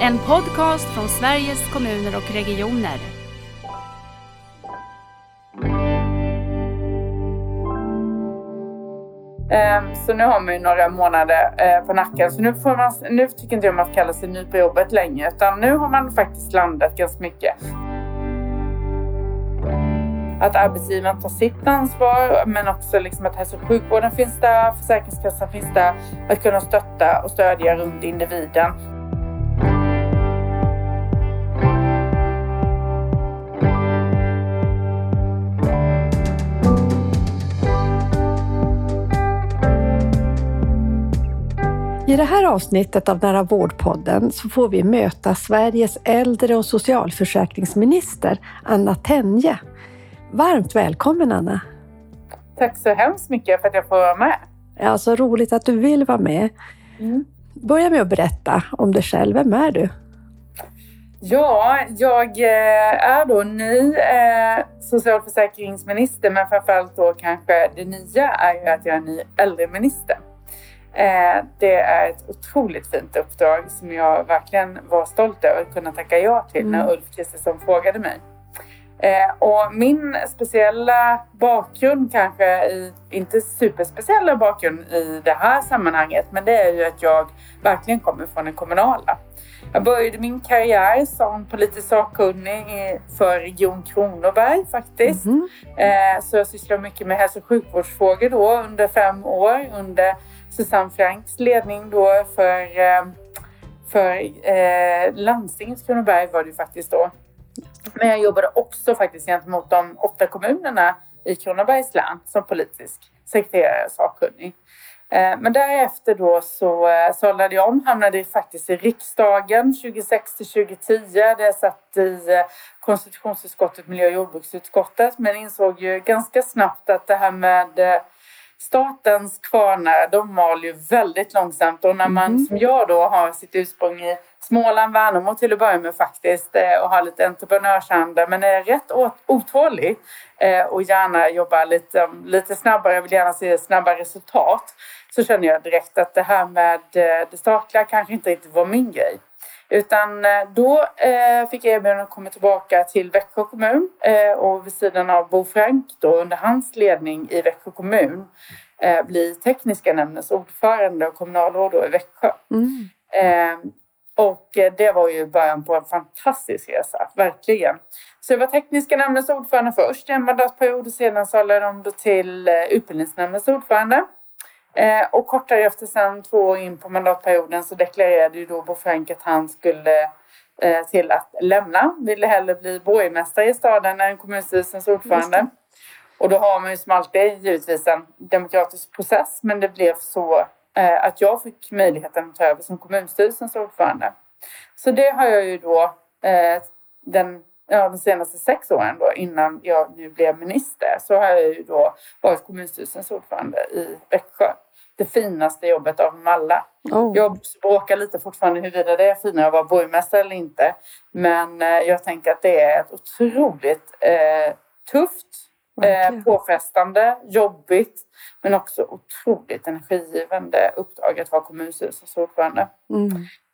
En podcast från Sveriges kommuner och regioner. Ehm, så nu har man ju några månader eh, på nacken. Så nu, får man, nu tycker inte jag man ska kalla sig ny på jobbet längre. Utan nu har man faktiskt landat ganska mycket. Att arbetsgivaren tar sitt ansvar men också liksom att hälso och sjukvården finns där, Försäkringskassan finns där. Att kunna stötta och stödja runt individen. I det här avsnittet av Nära vårdpodden så får vi möta Sveriges äldre och socialförsäkringsminister Anna Tenje. Varmt välkommen Anna! Tack så hemskt mycket för att jag får vara med. Ja, så roligt att du vill vara med. Mm. Börja med att berätta om dig själv. Vem är du? Ja, jag eh, är då ny eh, socialförsäkringsminister men framförallt då kanske det nya är ju att jag är ny äldreminister. Eh, Det är ett otroligt fint uppdrag som jag verkligen var stolt över att kunna tacka ja till när Mm. Ulf Kristersson frågade mig. Eh, Och min speciella bakgrund kanske, i, inte superspeciella bakgrund i det här sammanhanget, men det är ju att jag verkligen kommer från det kommunala. Jag började min karriär som politisk sakkunnig för Region Kronoberg faktiskt. Mhm. Eh, Så jag sysslar mycket med hälso och sjukvårdsfrågor då under fem år under Susanne Franks ledning då för, eh, för eh, landstinget Kronoberg var det ju faktiskt då. Men jag jobbade också faktiskt gentemot de åtta kommunerna i Kronobergs län som politisk sekreterare och sakkunnig. Eh, men därefter då så eh, sållade jag om, hamnade faktiskt i riksdagen 2006 till 2010. Där jag satt i konstitutionsutskottet, miljö och jordbruksutskottet. Men insåg ju ganska snabbt att det här med statens kvarnar, de mal ju väldigt långsamt. Och när man Mhm. som jag då har sitt ursprung i Småland, Värnamo till att börja med faktiskt eh, och har lite entreprenörsanda men är rätt otålig eh, och gärna jobbar lite, um, lite snabbare, vill gärna se snabba resultat så kände jag direkt att det här med eh, det statliga kanske inte riktigt var min grej. Utan eh, då eh, fick jag erbjudande att komma tillbaka till Växjö kommun eh, och vid sidan av Bo Frank då under hans ledning i Växjö kommun eh, bli tekniska nämndens ordförande och kommunalråd då i Växjö. Mm. Eh, och eh, det var ju början på en fantastisk resa, verkligen. Så jag var tekniska nämndens ordförande först i en mandatperiod och sedan så de då till eh, utbildningsnämndens ordförande. Eh, och kort därefter, sen två år in på mandatperioden, så deklarerade ju då Bo Frank att han skulle eh, till att lämna. Ville hellre bli borgmästare i staden än kommunstyrelsens ordförande. Och då har man ju som alltid givetvis en demokratisk process, men det blev så eh, att jag fick möjligheten att ta över som kommunstyrelsens ordförande. Så det har jag ju då eh, den, ja, de senaste sex åren då, innan jag nu blev minister, så har jag ju då varit kommunstyrelsens ordförande i Växjö. Det finaste jobbet av dem alla. Oh. Jag bråkar lite fortfarande huruvida det är finare att vara borgmästare eller inte. Men eh, jag tänker att det är ett otroligt eh, tufft, eh, påfrestande, jobbigt men också otroligt energigivande uppdrag att vara kommunstyrelsens ordförande. Mm.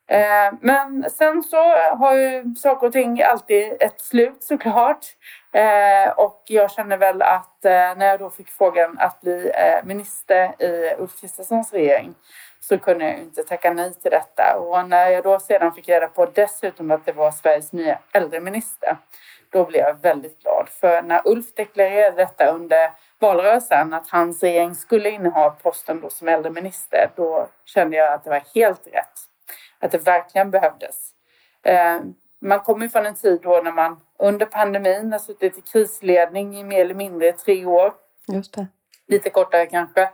Eh, men sen så har ju saker och ting alltid ett slut såklart. Eh, och jag känner väl att eh, när jag då fick frågan att bli eh, minister i Ulf Kristerssons regering så kunde jag ju inte tacka nej till detta. Och när jag då sedan fick reda på dessutom att det var Sveriges nya äldreminister då blev jag väldigt glad. För när Ulf deklarerade detta under valrörelsen att hans regering skulle inneha posten då som äldreminister då kände jag att det var helt rätt att det verkligen behövdes. Eh, man kommer från en tid då när man under pandemin har suttit i krisledning i mer eller mindre tre år, Just det. lite kortare kanske.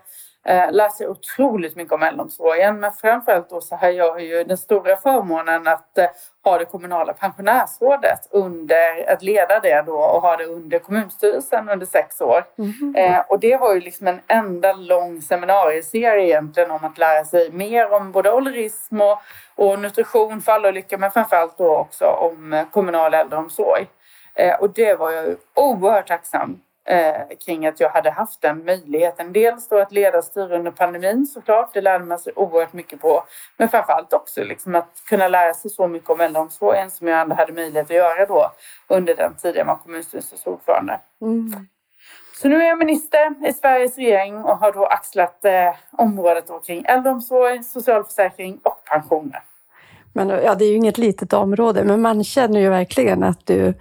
Eh, sig otroligt mycket om äldreomsorgen men framförallt då så har jag ju den stora förmånen att eh, ha det kommunala pensionärsrådet under, att leda det då och ha det under kommunstyrelsen under sex år. Mhm. Eh, och det var ju liksom en enda lång seminarieserie egentligen om att lära sig mer om både ålderism och, och nutrition, fallolyckor men framförallt då också om eh, kommunal äldreomsorg. Eh, och det var jag oerhört tacksam eh, kring att jag hade haft den möjligheten. Dels då att leda styre under pandemin såklart, det lärde man sig oerhört mycket på. Men framförallt också liksom att kunna lära sig så mycket om äldreomsorgen som jag ändå hade möjlighet att göra då under den tiden var kommunstyrelsens ordförande. Mm. Så nu är jag minister i Sveriges regering och har då axlat eh, området då kring äldreomsorg, socialförsäkring och pensioner. Men, ja, det är ju inget litet område, men man känner ju verkligen att du,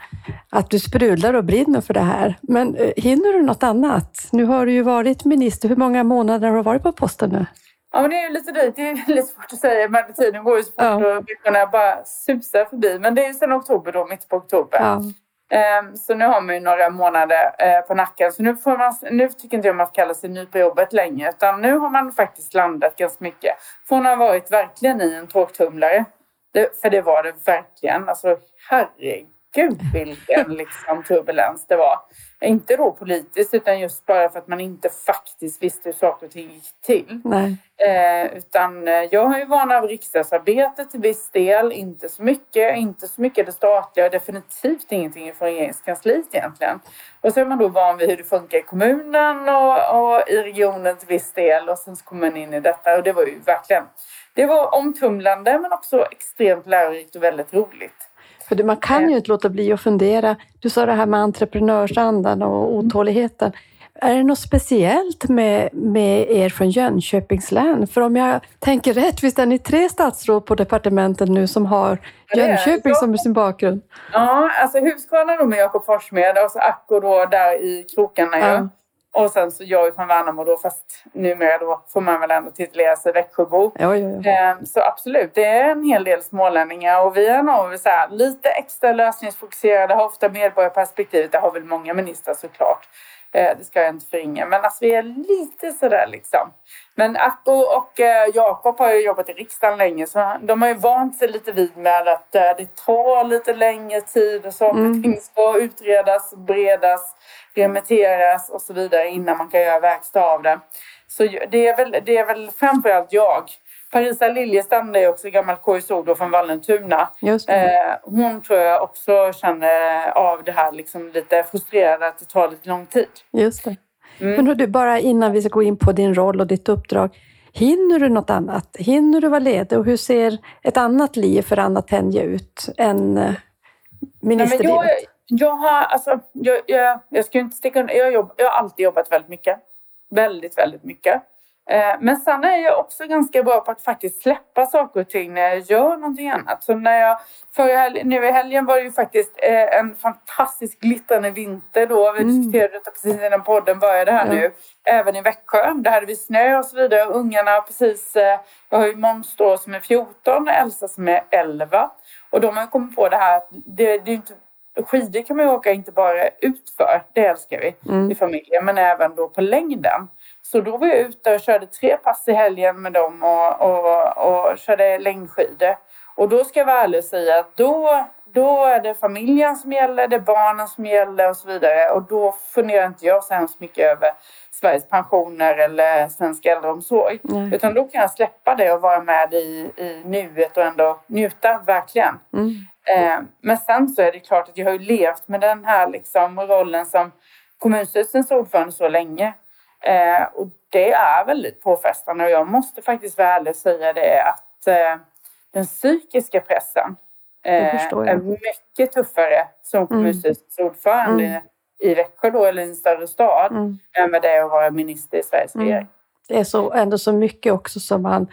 att du sprudlar och brinner för det här. Men eh, hinner du något annat? Nu har du ju varit minister. Hur många månader har du varit på posten nu? Ja, men det är ju lite dyrt. Det är lite svårt att säga, men tiden går ju så fort ja. och veckorna bara susar förbi. Men det är ju sedan oktober då, mitt på oktober. Ja. Ehm, så nu har man ju några månader eh, på nacken. Så nu, får man, nu tycker inte jag man ska kalla sig ny på jobbet längre. Utan nu har man faktiskt landat ganska mycket. Från att ha varit verkligen i en tågtumlare det, för det var det verkligen. Alltså herregud vilken liksom, turbulens det var. Inte då politiskt utan just bara för att man inte faktiskt visste hur saker och ting gick till. Eh, utan eh, jag har ju vana av riksdagsarbete till viss del, inte så mycket, inte så mycket det statliga definitivt ingenting från regeringskansliet egentligen. Och så är man då van vid hur det funkar i kommunen och, och i regionen till viss del och sen så kommer man in i detta och det var ju verkligen det var omtumlande men också extremt lärorikt och väldigt roligt. För man kan ju eh. inte låta bli att fundera. Du sa det här med entreprenörsandan och otåligheten. Är det något speciellt med, med er från Jönköpings län? För om jag tänker rätt, visst är ni tre statsråd på departementet nu som har Jönköping som sin bakgrund? Ja, alltså Husqvarna då med Jakob Forssmed och så Acko då där i krokarna. Ja. Och sen så jag är från Värnamo då, fast numera då får man väl ändå titulera sig Växjöbo. Ja, ja, ja. Ehm, så absolut, det är en hel del smålänningar och vi är nog så här, lite extra lösningsfokuserade, har ofta medborgarperspektivet. Det har väl många ministrar såklart. Eh, det ska jag inte förringa. Men alltså vi är lite sådär liksom. Men Acko och eh, Jakob har ju jobbat i riksdagen länge så de har ju vant sig lite vid med att eh, det tar lite längre tid och saker mm. ting ska utredas, beredas, remitteras och så vidare innan man kan göra verkstad av det. Så det är väl, det är väl framförallt jag Parisa Liljestrand är också gammal KSO från Vallentuna. Eh, hon tror jag också känner av det här liksom lite frustrerad att det tar lite lång tid. Just det. Mm. Men hördu, bara innan vi ska gå in på din roll och ditt uppdrag. Hinner du något annat? Hinner du vara ledig? Och hur ser ett annat liv för Anna Tenje ut än eh, ministerlivet? jag, jag, har, alltså, jag, jag, jag ska inte sticka under. Jag, jobb, jag har alltid jobbat väldigt mycket. Väldigt, väldigt mycket. Eh, men sen är jag också ganska bra på att faktiskt släppa saker och ting när jag gör någonting annat. Så när jag, för nu i helgen var det ju faktiskt eh, en fantastisk glittrande vinter då. Vi mm. diskuterade detta precis innan podden började här mm. nu. Även i Växjö. Där hade vi snö och så vidare. Ungarna precis, eh, jag har ju Måns då som är 14 och Elsa som är 11. Och de har kommit på det här att det, det är inte Skidor kan man ju åka inte bara utför, det älskar vi mm. i familjen, men även då på längden. Så då var jag ute och körde tre pass i helgen med dem och, och, och körde längdskidor. Och då ska jag vara ärlig och säga att då, då är det familjen som gäller, det är barnen som gäller och så vidare. Och då funderar inte jag så hemskt mycket över Sveriges pensioner eller svensk äldreomsorg. Mm. Utan då kan jag släppa det och vara med i, i nuet och ändå njuta, verkligen. Mm. Eh, men sen så är det klart att jag har levt med den här liksom rollen som kommunstyrelsens ordförande så länge. Eh, och det är väldigt påfrestande och jag måste faktiskt vara ärlig och säga det att eh, den psykiska pressen eh, är mycket tuffare som mm. kommunstyrelsens ordförande mm. i Växjö då, eller i en större stad mm. än med det att vara minister i Sveriges mm. regering. Det är så, ändå så mycket också som man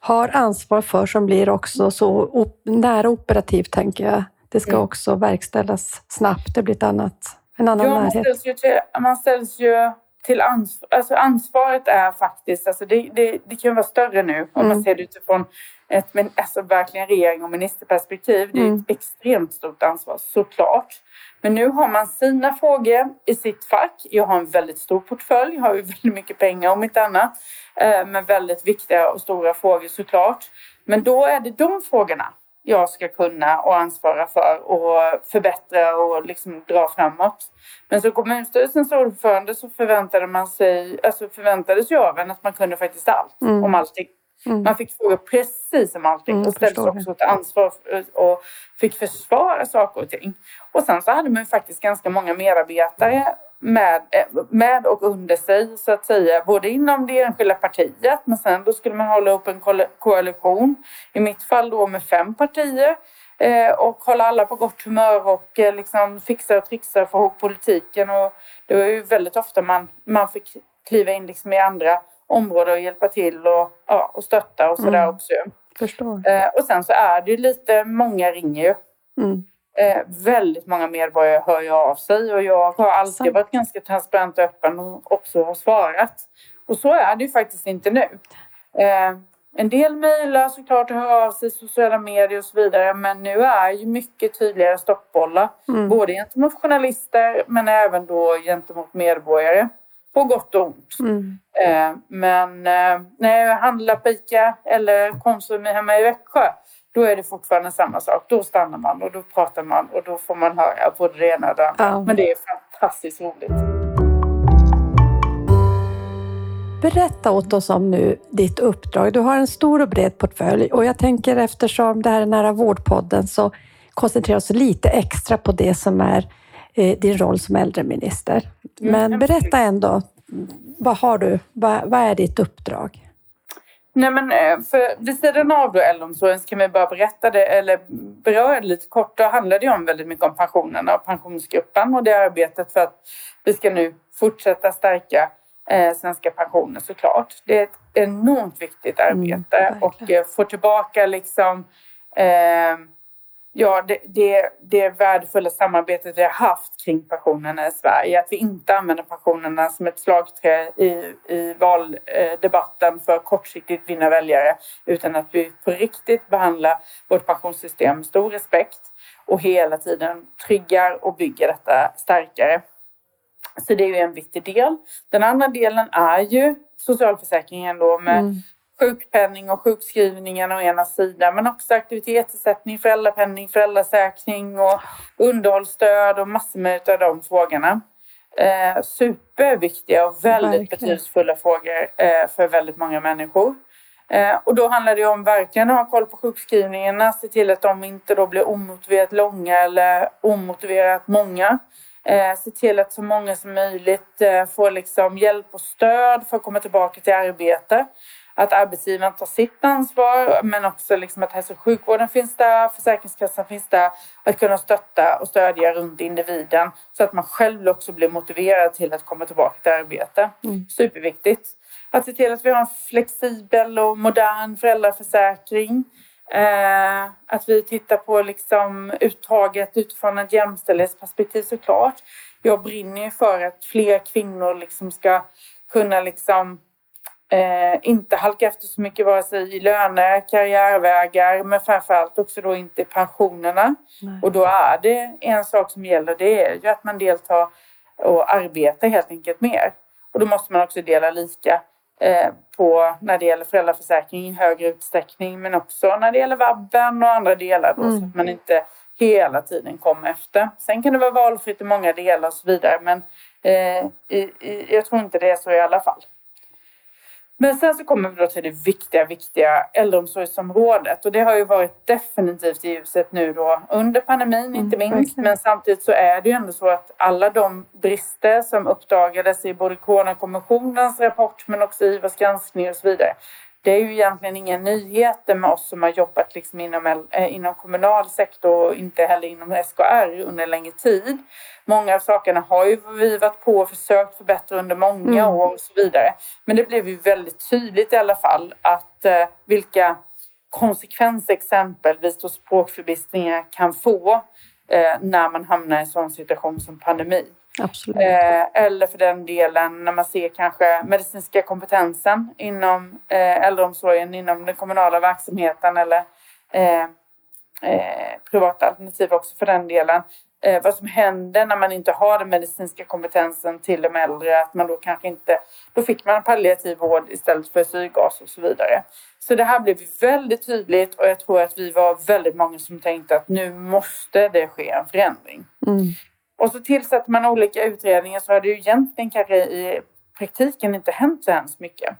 har ansvar för som blir också så op nära operativt, tänker jag. Det ska mm. också verkställas snabbt. Det blir ett annat, en annan ja, närhet. Man ställs ju, till, man ställs ju till ansvar, alltså ansvaret är faktiskt, alltså det, det, det kan vara större nu om mm. man ser det utifrån ett men, alltså verkligen regering och ministerperspektiv. Det är mm. ett extremt stort ansvar såklart. Men nu har man sina frågor i sitt fack. Jag har en väldigt stor portfölj, har ju väldigt mycket pengar om inte annat. Eh, men väldigt viktiga och stora frågor såklart. Men då är det de frågorna jag ska kunna och ansvara för och förbättra och liksom dra framåt. Men som kommunstyrelsens ordförande så förväntade man sig, alltså förväntades jag av en att man kunde faktiskt allt mm. om allting. Mm. Man fick fråga precis om allting mm, och ställdes också till ansvar och fick försvara saker och ting. Och sen så hade man ju faktiskt ganska många medarbetare med, eh, med och under sig så att säga, både inom det enskilda partiet men sen då skulle man hålla upp en koalition, i mitt fall då med fem partier eh, och hålla alla på gott humör och eh, liksom fixa och trixa för ihop politiken och det var ju väldigt ofta man, man fick kliva in liksom i andra områden och hjälpa till och, ja, och stötta och sådär mm. också. Förstår. och sen så är det ju lite, många ringer ju. Mm. Eh, väldigt många medborgare hör ju av sig och jag har alltid varit ganska transparent och öppen och också har svarat. Och så är det ju faktiskt inte nu. Eh, en del mejlar såklart och hör av sig i sociala medier och så vidare men nu är ju mycket tydligare stoppbollar. Mm. Både gentemot journalister men även då gentemot medborgare. På gott och ont. Mm. Eh, men eh, när jag handlar på ICA eller Konsum hemma i Växjö då är det fortfarande samma sak. Då stannar man och då pratar man och då får man höra både det ena och det andra. Ja. Men det är fantastiskt roligt. Berätta åt oss om nu ditt uppdrag. Du har en stor och bred portfölj och jag tänker eftersom det här är Nära vårdpodden så koncentrerar oss lite extra på det som är eh, din roll som äldreminister. Mm, Men berätta ändå, vad har du? Vad, vad är ditt uppdrag? Nej men eh, för vid sidan av då äldreomsorgen så kan vi bara berätta det eller beröra det lite kort. Då handlar det om väldigt mycket om pensionerna och pensionsgruppen och det arbetet för att vi ska nu fortsätta stärka eh, svenska pensioner såklart. Det är ett enormt viktigt mm, arbete mm, och eh, få tillbaka liksom eh, ja, det, det, det värdefulla samarbetet vi har haft kring pensionerna i Sverige. Att vi inte använder pensionerna som ett slagträ i, i valdebatten för att kortsiktigt vinna väljare. Utan att vi på riktigt behandlar vårt pensionssystem med stor respekt och hela tiden tryggar och bygger detta starkare. Så det är ju en viktig del. Den andra delen är ju socialförsäkringen då med mm sjukpenning och sjukskrivningen å ena sidan men också aktivitetsersättning, föräldrapenning, föräldrasäkring och underhållsstöd och massor med av de frågorna. Eh, superviktiga och väldigt verkligen. betydelsefulla frågor eh, för väldigt många människor. Eh, och då handlar det om verkligen att ha koll på sjukskrivningarna, se till att de inte då blir omotiverat långa eller omotiverat många. Eh, se till att så många som möjligt eh, får liksom hjälp och stöd för att komma tillbaka till arbete att arbetsgivaren tar sitt ansvar men också liksom att hälso och sjukvården finns där, Försäkringskassan finns där. Att kunna stötta och stödja runt individen så att man själv också blir motiverad till att komma tillbaka till arbete. Mm. Superviktigt. Att se till att vi har en flexibel och modern föräldraförsäkring. Eh, att vi tittar på liksom uttaget utifrån ett jämställdhetsperspektiv såklart. Jag brinner för att fler kvinnor liksom ska kunna liksom Eh, inte halka efter så mycket vare sig i löner, karriärvägar men framförallt också då inte pensionerna. Nej. Och då är det en sak som gäller det är ju att man deltar och arbetar helt enkelt mer. Och då måste man också dela lika eh, på när det gäller föräldraförsäkring i högre utsträckning men också när det gäller vabben och andra delar då mm. så att man inte hela tiden kommer efter. Sen kan det vara valfritt i många delar och så vidare men eh, i, i, jag tror inte det är så i alla fall. Men sen så kommer vi då till det viktiga, viktiga äldreomsorgsområdet och det har ju varit definitivt i ljuset nu då under pandemin mm, inte minst. Men samtidigt så är det ju ändå så att alla de brister som uppdagades i både Coronakommissionens rapport men också IVAs granskning och så vidare det är ju egentligen inga nyheter med oss som har jobbat liksom inom, eh, inom kommunal sektor och inte heller inom SKR under längre tid. Många av sakerna har ju vi varit på och försökt förbättra under många mm. år och så vidare. Men det blev ju väldigt tydligt i alla fall att eh, vilka konsekvenser exempelvis då språkförbistringar kan få eh, när man hamnar i en sån situation som pandemi. Absolut. Eh, eller för den delen när man ser kanske medicinska kompetensen inom eh, äldreomsorgen, inom den kommunala verksamheten eller eh, eh privata alternativ också för den delen. Eh, vad som händer när man inte har den medicinska kompetensen till de äldre, att man då kanske inte, då fick man palliativ vård istället för syrgas och så vidare. Så det här blev väldigt tydligt och jag tror att vi var väldigt många som tänkte att nu måste det ske en förändring. Mm. Och så tillsätter man olika utredningar så har det ju egentligen kanske i praktiken inte hänt så hemskt mycket.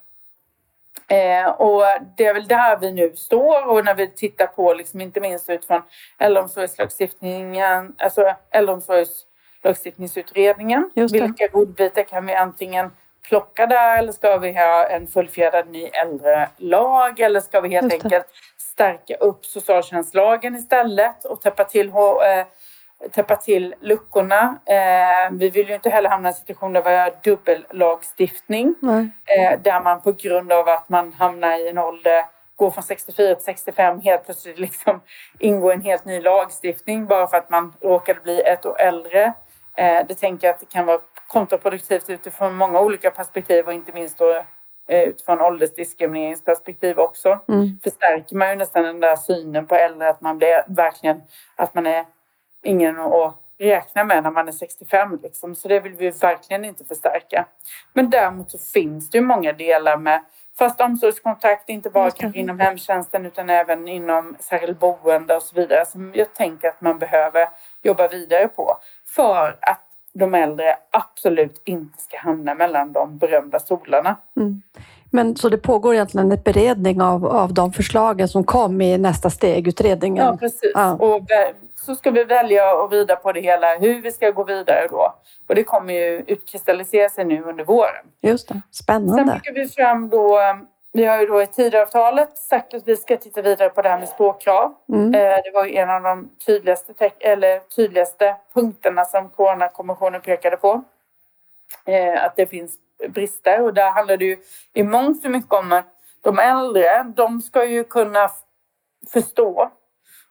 Eh, och det är väl där vi nu står och när vi tittar på, liksom, inte minst utifrån äldreomsorgslagstiftningen, alltså äldreomsorgs lagstiftningsutredningen. Just det. Vilka godbitar kan vi antingen plocka där eller ska vi ha en fullfjädrad ny äldre lag eller ska vi helt enkelt stärka upp socialtjänstlagen istället och täppa till, eh, täppa till luckorna. Eh, vi vill ju inte heller hamna i en situation där vi har dubbellagstiftning eh, där man på grund av att man hamnar i en ålder, går från 64 till 65, helt plötsligt liksom ingår en helt ny lagstiftning bara för att man råkade bli ett år äldre. Eh, det tänker jag att det kan vara kontraproduktivt utifrån många olika perspektiv och inte minst då eh, utifrån åldersdiskrimineringsperspektiv också. Mm. Förstärker man ju nästan den där synen på äldre att man blir verkligen att man är ingen att räkna med när man är 65 liksom. Så det vill vi verkligen inte förstärka. Men däremot så finns det ju många delar med fast omsorgskontakt, inte bara kanske inom hemtjänsten utan även inom särskilt boende och så vidare som jag tänker att man behöver jobba vidare på för att de äldre absolut inte ska hamna mellan de berömda stolarna. Mm. Men så det pågår egentligen en beredning av, av de förslagen som kom i nästa steg-utredningen? Ja, precis. Ja. Och vä- så ska vi välja och vrida på det hela, hur vi ska gå vidare då. Och det kommer ju utkristallisera sig nu under våren. Just det, Sen spännande. fick vi fram då, vi har ju då i Tidöavtalet sagt att vi ska titta vidare på det här med språkkrav. Mm. Eh, Det var ju en av de tydligaste, eller tydligaste punkterna som Coronakommissionen pekade på. Eh, Att det finns brister och där handlar det ju i mångt och mycket om att de äldre, de ska ju kunna förstå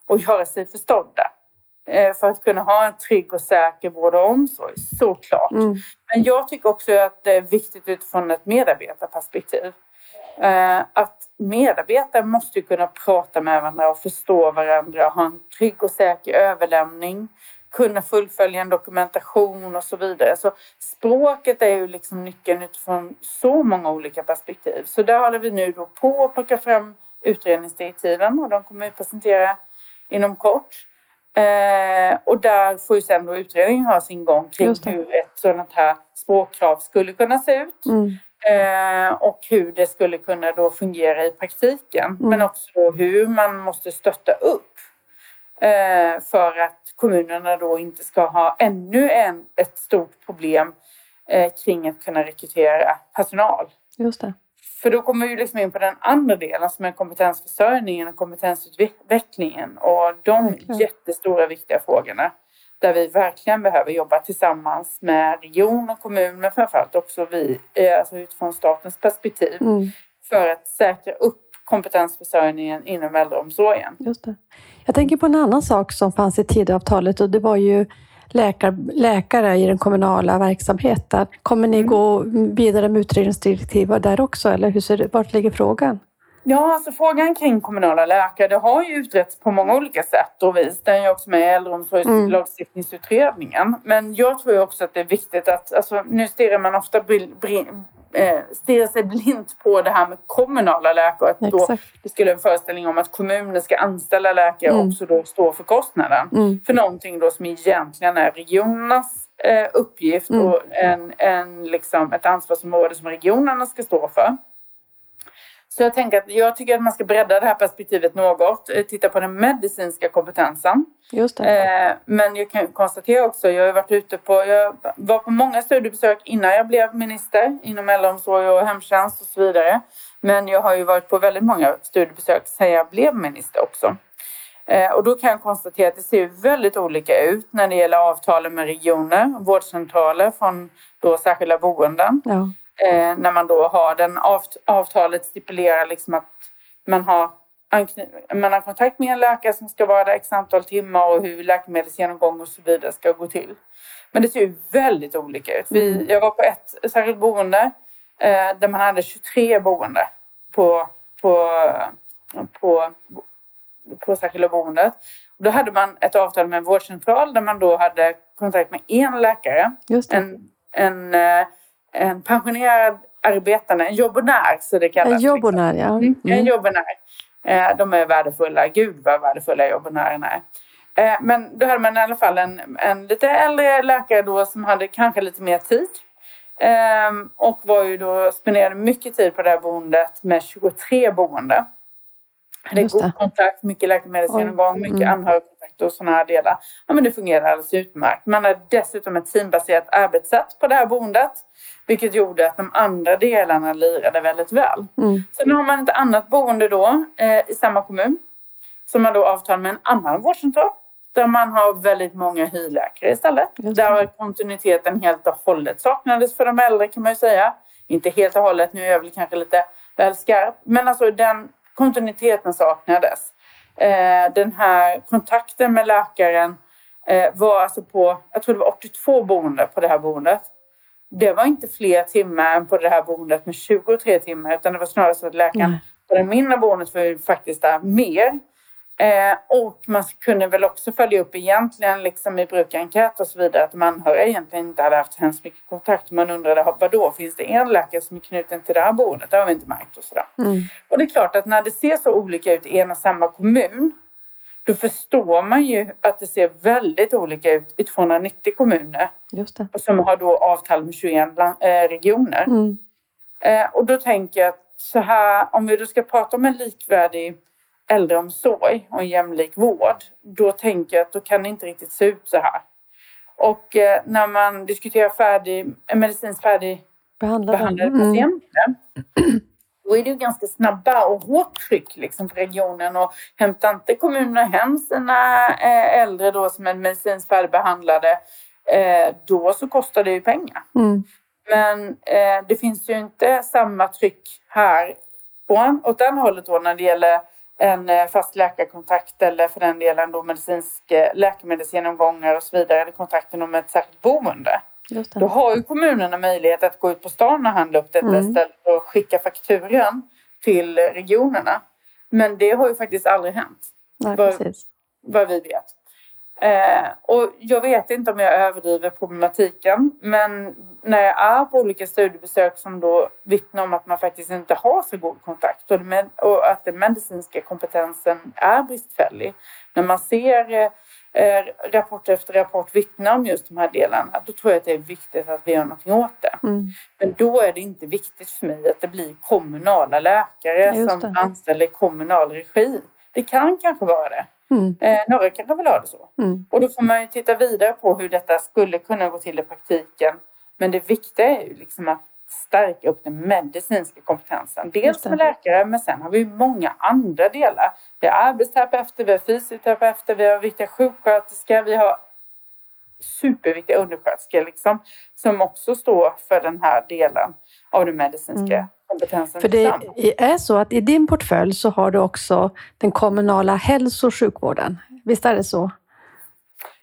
och göra sig förstådda. Eh, För att kunna ha en trygg och säker vård och omsorg, såklart. Mm. Men jag tycker också att det är viktigt utifrån ett medarbetarperspektiv. Eh, Att medarbetare måste kunna prata med varandra och förstå varandra, ha en trygg och säker överlämning, kunna fullfölja en dokumentation och så vidare. Så språket är ju liksom nyckeln utifrån så många olika perspektiv. Så där håller vi nu då på att plocka fram utredningsdirektiven och de kommer vi presentera inom kort. Eh, och där får ju sen då utredningen ha sin gång kring hur ett sådant här språkkrav skulle kunna se ut. Mm. Eh, och hur det skulle kunna då fungera i praktiken. Mm. Men också då hur man måste stötta upp eh, för att kommunerna då inte ska ha ännu en, ett stort problem eh, kring att kunna rekrytera personal. Just det. För då kommer vi liksom in på den andra delen som är kompetensförsörjningen och kompetensutvecklingen och de Verkligen. jättestora viktiga frågorna där vi verkligen behöver jobba tillsammans med region och kommun men framförallt också vi, eh, alltså utifrån statens perspektiv Mm. för att säkra upp kompetensförsörjningen inom äldreomsorgen. Just det. Jag tänker på en annan sak som fanns i Tidöavtalet och det var ju läkar, läkare i den kommunala verksamheten. Kommer ni Mm. gå vidare med utredningsdirektiv där också eller hur ser vart ligger frågan? Ja, alltså frågan kring kommunala läkare, det har ju utretts på många olika sätt och vis. Den är ju också med i äldreomsorgslagstiftningsutredningen. Men jag tror ju också att det är viktigt att, alltså nu stirrar man ofta eh, stirrar sig blint på det här med kommunala läkare. Att då det skulle en föreställning om att kommunen ska anställa läkare Mm. och också då stå för kostnaden. Mm. För någonting då som egentligen är regionernas eh, uppgift Mm. och en, en, liksom, ett ansvarsområde som regionerna ska stå för. Så jag tänker att jag tycker att man ska bredda det här perspektivet något. eh, Titta på den medicinska kompetensen. Just. Eh, men jag kan konstatera också, jag har varit ute på, jag var på många studiebesök innan jag blev minister inom äldreomsorg och hemtjänst och så vidare. Men jag har ju varit på väldigt många studiebesök sedan jag blev minister också. Eh, och då kan jag konstatera att det ser väldigt olika ut när det gäller avtalen med regioner, vårdcentraler från då särskilda boenden. Ja. Eh, när man då har den avt- avtalet stipulerar liksom att man har, man har kontakt med en läkare som ska vara där x antal timmar och hur läkemedelsgenomgång och så vidare ska gå till. Men det ser ju väldigt olika ut. Vi, jag var på ett särskilt boende eh, där man hade 23 boende på, på, på, på särskilda boendet. Då hade man ett avtal med en vårdcentral där man då hade kontakt med en läkare en, en, eh, en pensionerad arbetande, en jobbonär så det kallas. En jobbonär, ja. liksom. En Mm. jobbonär. Eh, De är värdefulla. Gud vad värdefulla jobbonärerna är. Eh, Men då hade man i alla fall en, en lite äldre läkare då som hade kanske lite mer tid. Ehm, Och var ju då, spenderade mycket tid på det här boendet med 23 boende. hade Just god det. kontakt, mycket läkemedelsgenomgång, mycket Mm. anhörigkontakt och sådana här delar. Ja, men det fungerade alldeles utmärkt. Man hade dessutom ett teambaserat arbetssätt på det här boendet. Vilket gjorde att de andra delarna lirade väldigt väl. Mm. Sen har man ett annat boende då eh, i samma kommun. Som man då avtal med en annan vårdcentral. Där man har väldigt många hyrläkare istället. Där kontinuiteten helt och hållet saknades för de äldre kan man ju säga. Inte helt och hållet, nu är jag väl kanske lite väl skarp. Men alltså den kontinuiteten saknades. Eh, den här kontakten med läkaren eh, var alltså på, jag tror det var 82 boende på det här boendet. Det var inte fler timmar än på det här boendet med 23 timmar utan det var snarare så att läkaren på det mindre boendet var faktiskt där mer. Eh, och man kunde väl också följa upp egentligen liksom i brukarenkät och så vidare att de anhöriga egentligen inte hade haft hemskt mycket kontakt. Man undrade vad då finns det en läkare som är knuten till det här boendet? Det har vi inte märkt och sådär. Mm. Och det är klart att när det ser så olika ut i en och samma kommun då förstår man ju att det ser väldigt olika ut i 290 kommuner Just det. som har då avtal med 21 lan- eh, regioner. Mm. Eh, och då tänker jag att så här, om vi då ska prata om en likvärdig äldreomsorg och en jämlik vård, då tänker jag att då kan det inte riktigt se ut så här. Och eh, när man diskuterar färdig, medicinskt färdig Behandlade. behandlade Mm. Då är det ju ganska snabba och hårt tryck liksom för regionen och hämtar inte kommunerna hem sina eh, äldre då som är medicinskt färdigbehandlade eh, då så kostar det ju pengar. Mm. Men eh, det finns ju inte samma tryck här på, åt den hållet då när det gäller en fast läkarkontakt eller för den delen då medicinsk läkemedelsgenomgångar och så vidare, eller kontakten med ett särskilt boende. Då har ju kommunerna möjlighet att gå ut på stan och handla upp detta Mm. istället och skicka fakturan till regionerna. Men det har ju faktiskt aldrig hänt, Nej, Vad- vad vi vet. Eh, och jag vet inte om jag överdriver problematiken, men när jag är på olika studiebesök som då vittnar om att man faktiskt inte har så god kontakt och, med, och att den medicinska kompetensen är bristfällig. När man ser eh, rapport efter rapport vittna om just de här delarna, då tror jag att det är viktigt att vi gör någonting åt det. Mm. Men då är det inte viktigt för mig att det blir kommunala läkare som anställer i kommunal regi. Det kan kanske vara det. Mm. Eh, några kanske vill ha det så. Mm. Och då får man ju titta vidare på hur detta skulle kunna gå till i praktiken. Men det viktiga är ju liksom att stärka upp den medicinska kompetensen. Dels med läkare, men sen har vi många andra delar. Vi har arbetsterapeuter, vi har fysioterapeuter, vi har viktiga sjuksköterskor, vi har superviktiga undersköterskor liksom, som också står för den här delen av den medicinska Mm. kompetensen. För det tillsammans. är så att i din portfölj så har du också den kommunala hälso och sjukvården. Visst är det så?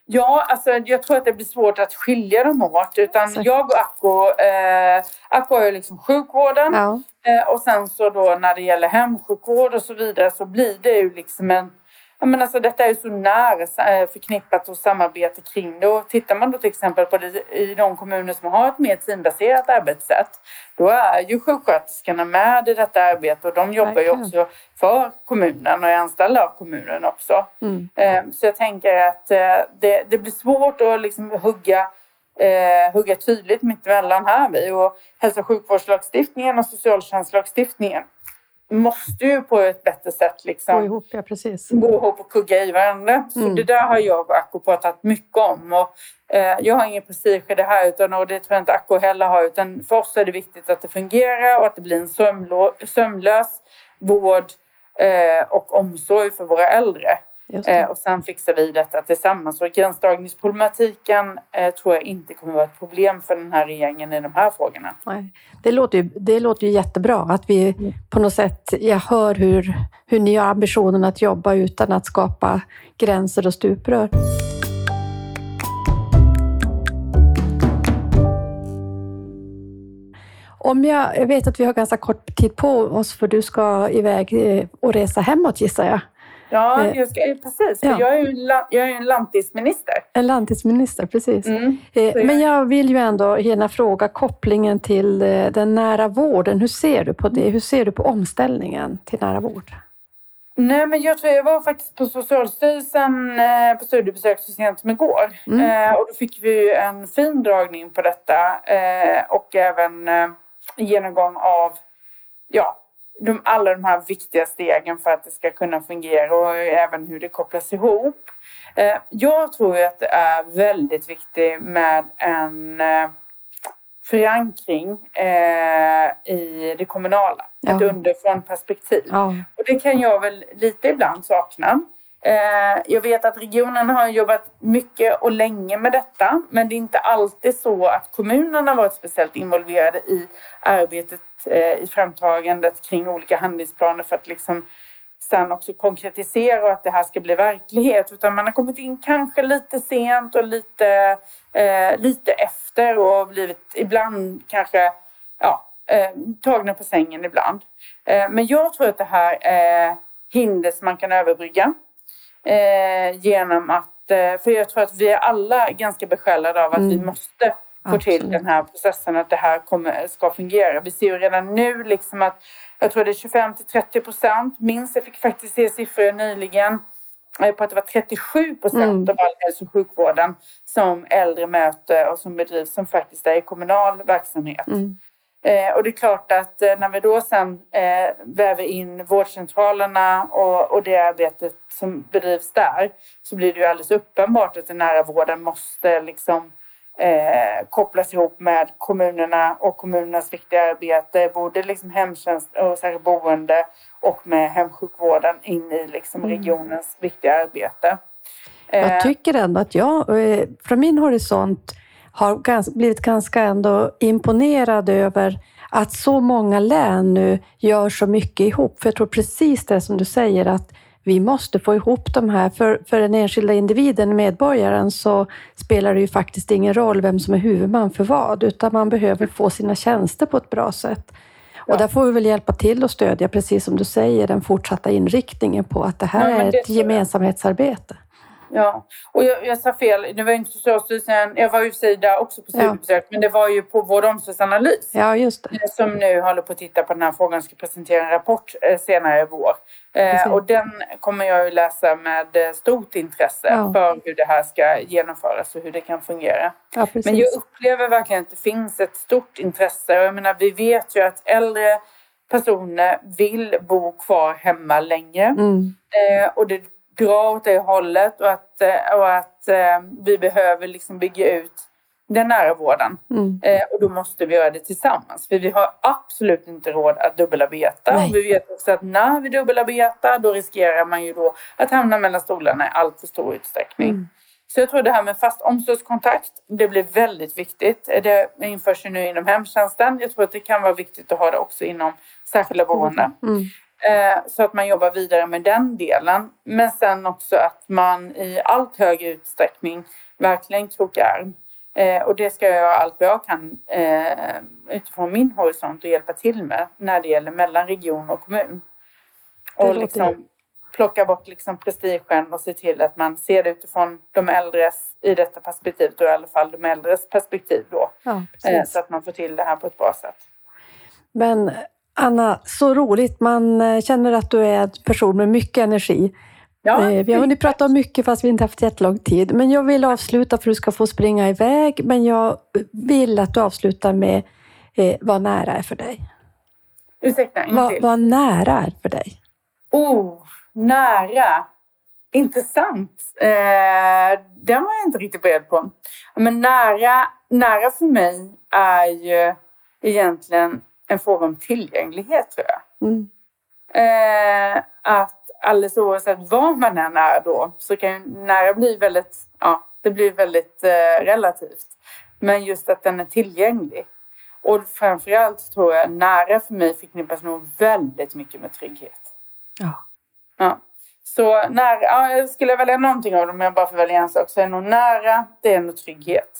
Ja, alltså jag tror att det blir svårt att skilja dem åt. Utan jag och Acko, eh, Acko ju liksom sjukvården. Ja. Eh, och sen så då när det gäller hemsjukvård och så vidare så blir det ju liksom en... Ja, men alltså detta är så nära eh, förknippat och samarbete kring det. Och tittar man då till exempel på det i de kommuner som har ett mer teambaserat arbetssätt. Då är ju sjuksköterskorna med i detta arbete och de jobbar ju också för kommunen och är anställda av kommunen också. Mm. Eh, Så jag tänker att eh, det, det blir svårt att liksom hugga, eh, hugga tydligt mittemellan här. Vi. Och hälso och sjukvårdslagstiftningen och socialtjänstlagstiftningen måste ju på ett bättre sätt Gå liksom ihop, ja precis. gå ihop och kugga i varandra. Så Mm. det där har jag och Acko pratat mycket om. Och, eh, jag har ingen prestige i det här utan, och det tror jag inte Acko heller har. Utan för oss är det viktigt att det fungerar och att det blir en sömlös vård eh, och omsorg för våra äldre. Eh, och sen fixar vi detta tillsammans. Och gränsdragningsproblematiken eh, tror jag inte kommer vara ett problem för den här regeringen i de här frågorna. Nej. Det, låter ju, det låter ju jättebra att vi på något sätt, jag hör hur, hur ni har ambitionen att jobba utan att skapa gränser och stuprör. Om jag, jag vet att vi har ganska kort tid på oss för du ska iväg eh, och resa hemåt gissar jag. Ja, Eh, jag ska, precis. För ja. jag är ju jag är en lantisminister. En landsbygdsminister, precis. Mm. Eh, jag- Men jag vill ju ändå gärna fråga kopplingen till eh, den nära vården. Hur ser du på det? Hur ser du på omställningen till nära vård? Nej, men jag tror jag var faktiskt på Socialstyrelsen eh, på studiebesök så sent som igår. Mm. Eh, och då fick vi en fin dragning på detta eh, och även eh, genomgång av ja, de, alla de här viktiga stegen för att det ska kunna fungera och även hur det kopplas ihop. Eh, jag tror att det är väldigt viktigt med en eh, förankring eh, i det kommunala. Ja. Ett underifrån perspektiv. Ja. Och det kan jag väl lite ibland sakna. Eh, jag vet att regionen har jobbat mycket och länge med detta, men det är inte alltid så att kommunerna varit speciellt involverade i arbetet eh, i framtagandet kring olika handlingsplaner för att liksom sen också konkretisera och att det här ska bli verklighet. Utan man har kommit in kanske lite sent och lite, eh, lite efter och blivit ibland kanske ja, eh, tagna på sängen ibland. Eh, men jag tror att det här är hinder som man kan överbrygga eh, genom att, eh, för jag tror att vi är alla ganska besjälade av att mm. vi måste få Absolut. till den här processen, att det här kommer, ska fungera. Vi ser ju redan nu liksom att jag tror det är 25 till 30 procent, minst, jag fick faktiskt se siffror nyligen eh, på att det var 37 procent mm. av all hälso och sjukvården som äldre möter och som bedrivs som faktiskt är i kommunal verksamhet. Mm. Eh, och det är klart att eh, när vi då sen eh, väver in vårdcentralerna och, och det arbetet som bedrivs där så blir det ju alldeles uppenbart att den nära vården måste liksom eh, kopplas ihop med kommunerna och kommunernas viktiga arbete, både liksom hemtjänst och särskilt boende och med hemsjukvården in i liksom mm. regionens viktiga arbete. Jag eh, tycker ändå att jag, eh, från min horisont, har blivit ganska ändå imponerad över att så många län nu gör så mycket ihop. För jag tror precis det som du säger, att vi måste få ihop de här. För, för den enskilda individen, medborgaren, så spelar det ju faktiskt ingen roll vem som är huvudman för vad, utan man behöver få sina tjänster på ett bra sätt. Ja. Och där får vi väl hjälpa till och stödja, precis som du säger, den fortsatta inriktningen på att det här ja, är ett gemensamhetsarbete. Ja, och jag, jag sa fel. Det var inte Socialstyrelsen. Jag var ju där också på studiebesök. Ja. Men det var ju på Vård och omsorgsanalys. Ja, just det. Eh, som nu håller på att titta på den här frågan. Ska presentera en rapport eh, senare i vår. Eh, och den kommer jag ju läsa med stort intresse ja. för hur det här ska genomföras och hur det kan fungera. Ja, men jag upplever verkligen att det finns ett stort intresse. Och jag menar, vi vet ju att äldre personer vill bo kvar hemma längre. Mm. Eh, och det dra åt det hållet och att, eh, och att eh, vi behöver liksom bygga ut den nära vården. Mm. Eh, och då måste vi göra det tillsammans. För vi har absolut inte råd att dubbelarbeta. Nej. Vi vet också att när vi dubbelarbetar då riskerar man ju då att hamna mellan stolarna i allt för stor utsträckning. Mm. Så jag tror det här med fast omsorgskontakt, det blir väldigt viktigt. Det införs ju nu inom hemtjänsten. Jag tror att det kan vara viktigt att ha det också inom särskilda boenden. Mm. Eh, så att man jobbar vidare med den delen. Men sen också att man i allt högre utsträckning verkligen krokar arm. Eh, och det ska jag göra allt vad jag kan eh, utifrån min horisont och hjälpa till med när det gäller mellan region och kommun. Och liksom plocka bort liksom prestigen och se till att man ser det utifrån de äldres, i detta perspektiv då i alla fall de äldres perspektiv då. Ja, så att man får till det här på ett bra sätt. Men Anna, så roligt. Man eh, känner att du är en person med mycket energi. Ja, eh, vi har hunnit prata om mycket fast vi inte haft jättelång tid. Men jag vill avsluta för du ska få springa iväg. Men jag vill att du avslutar med eh, vad nära är för dig. Ursäkta, en vad, vad nära är för dig? Oh, nära. Intressant. Eh, den var jag inte riktigt beredd på. Men nära, nära för mig är ju egentligen en fråga om tillgänglighet tror jag. Mm. Eh, att alldeles oavsett var man än är då så kan ju nära bli väldigt, ja, det blir väldigt eh, relativt. Men just att den är tillgänglig. Och framförallt tror jag nära för mig förknippas nog väldigt mycket med trygghet. Ja. ja. Så nära, ja, jag skulle välja någonting av dem, men jag bara får välja en sak, så är nog nära, det är nog trygghet.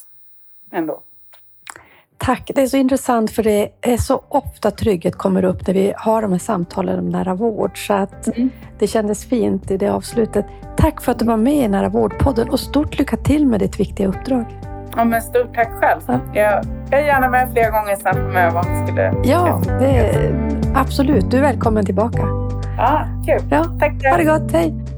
Ändå. Tack, det är så intressant för det är så ofta trygghet kommer upp när vi har de här samtalen om nära vård. Så att mm. det kändes fint i det avslutet. Tack för att du var med i Nära vårdpodden och stort lycka till med ditt viktiga uppdrag. Ja, men stort tack själv. Ja. Jag, jag är gärna med fler gånger sen framöver om det skulle... Ja, det absolut. Du är välkommen tillbaka. Ja, kul. Ja. Tack. Ha det gott. Hej.